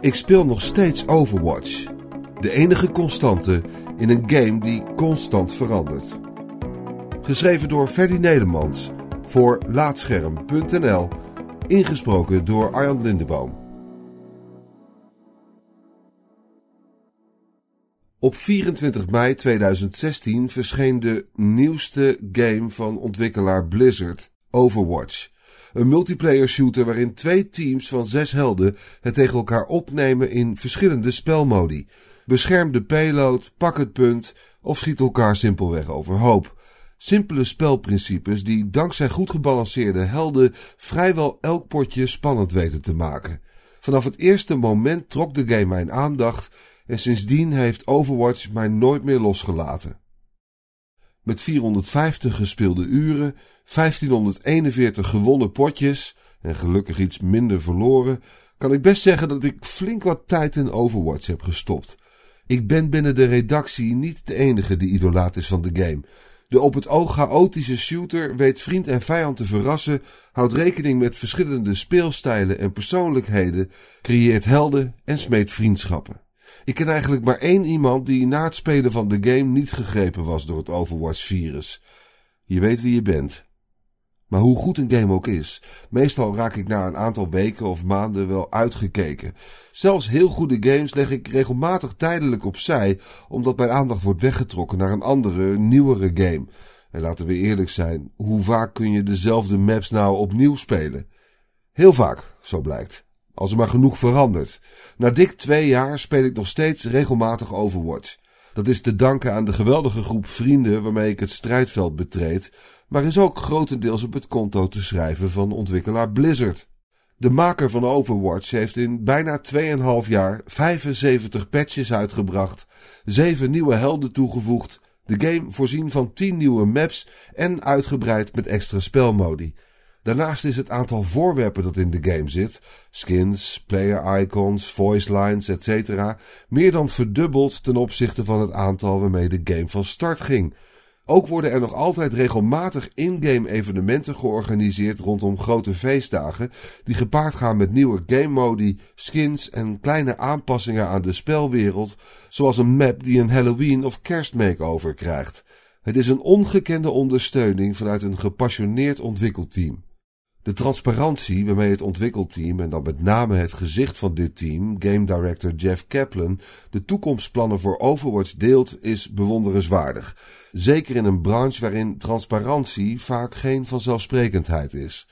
Ik speel nog steeds Overwatch. De enige constante in een game die constant verandert. Geschreven door Ferdy Nedermans voor Laatscherm.nl. Ingesproken door Arjan Lindeboom. Op 24 mei 2016 verscheen de nieuwste game van ontwikkelaar Blizzard, Overwatch. Een multiplayer shooter waarin twee teams van zes helden het tegen elkaar opnemen in verschillende spelmodi. Bescherm de payload, pak het punt of schiet elkaar simpelweg overhoop. Simpele spelprincipes die dankzij goed gebalanceerde helden vrijwel elk potje spannend weten te maken. Vanaf het eerste moment trok de game mijn aandacht en sindsdien heeft Overwatch mij nooit meer losgelaten. Met 450 gespeelde uren, 1541 gewonnen potjes en gelukkig iets minder verloren, kan ik best zeggen dat ik flink wat tijd in Overwatch heb gestopt. Ik ben binnen de redactie niet de enige die idolaat is van de game. De op het oog chaotische shooter weet vriend en vijand te verrassen, houdt rekening met verschillende speelstijlen en persoonlijkheden, creëert helden en smeet vriendschappen. Ik ken eigenlijk maar één iemand die na het spelen van de game niet gegrepen was door het Overwatch-virus. Je weet wie je bent. Maar hoe goed een game ook is, meestal raak ik na een aantal weken of maanden wel uitgekeken. Zelfs heel goede games leg ik regelmatig tijdelijk opzij, omdat mijn aandacht wordt weggetrokken naar een andere, nieuwere game. En laten we eerlijk zijn, hoe vaak kun je dezelfde maps nou opnieuw spelen? Heel vaak, zo blijkt. Als er maar genoeg verandert. Na dik twee jaar speel ik nog steeds regelmatig Overwatch. Dat is te danken aan de geweldige groep vrienden waarmee ik het strijdveld betreed, maar is ook grotendeels op het konto te schrijven van ontwikkelaar Blizzard. De maker van Overwatch heeft in bijna 2,5 jaar 75 patches uitgebracht, 7 nieuwe helden toegevoegd, de game voorzien van 10 nieuwe maps en uitgebreid met extra spelmodi. Daarnaast is het aantal voorwerpen dat in de game zit, skins, player icons, voice lines, etc., meer dan verdubbeld ten opzichte van het aantal waarmee de game van start ging. Ook worden er nog altijd regelmatig in-game evenementen georganiseerd rondom grote feestdagen, die gepaard gaan met nieuwe game modi, skins en kleine aanpassingen aan de spelwereld, zoals een map die een Halloween of kerst makeover krijgt. Het is een ongekende ondersteuning vanuit een gepassioneerd ontwikkelteam. De transparantie waarmee het ontwikkelteam, en dan met name het gezicht van dit team, game director Jeff Kaplan, de toekomstplannen voor Overwatch deelt, is bewonderenswaardig. Zeker in een branche waarin transparantie vaak geen vanzelfsprekendheid is.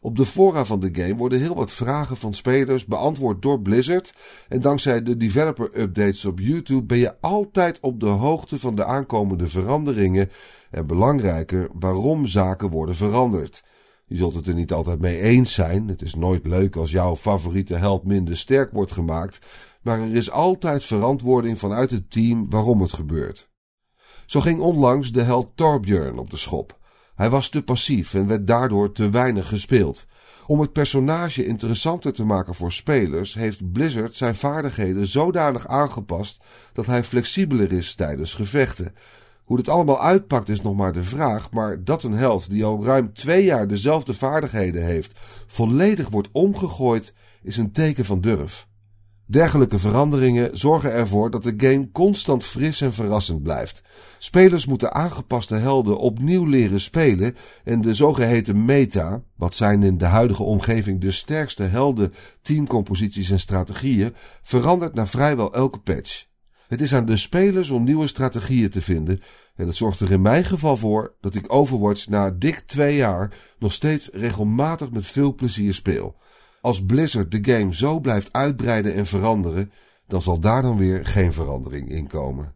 Op de fora van de game worden heel wat vragen van spelers beantwoord door Blizzard. En dankzij de developer updates op YouTube ben je altijd op de hoogte van de aankomende veranderingen. En belangrijker, waarom zaken worden veranderd. Je zult het er niet altijd mee eens zijn. Het is nooit leuk als jouw favoriete held minder sterk wordt gemaakt. Maar er is altijd verantwoording vanuit het team waarom het gebeurt. Zo ging onlangs de held Torbjörn op de schop. Hij was te passief en werd daardoor te weinig gespeeld. Om het personage interessanter te maken voor spelers heeft Blizzard zijn vaardigheden zodanig aangepast dat hij flexibeler is tijdens gevechten. Hoe dit allemaal uitpakt is nog maar de vraag, maar dat een held die al ruim twee jaar dezelfde vaardigheden heeft, volledig wordt omgegooid, is een teken van durf. Dergelijke veranderingen zorgen ervoor dat de game constant fris en verrassend blijft. Spelers moeten aangepaste helden opnieuw leren spelen en de zogeheten meta, wat zijn in de huidige omgeving de sterkste helden, teamcomposities en strategieën, verandert na vrijwel elke patch. Het is aan de spelers om nieuwe strategieën te vinden. En dat zorgt er in mijn geval voor dat ik Overwatch na dik twee jaar nog steeds regelmatig met veel plezier speel. Als Blizzard de game zo blijft uitbreiden en veranderen, dan zal daar dan weer geen verandering in komen.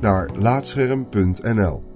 naar laatscherm.nl.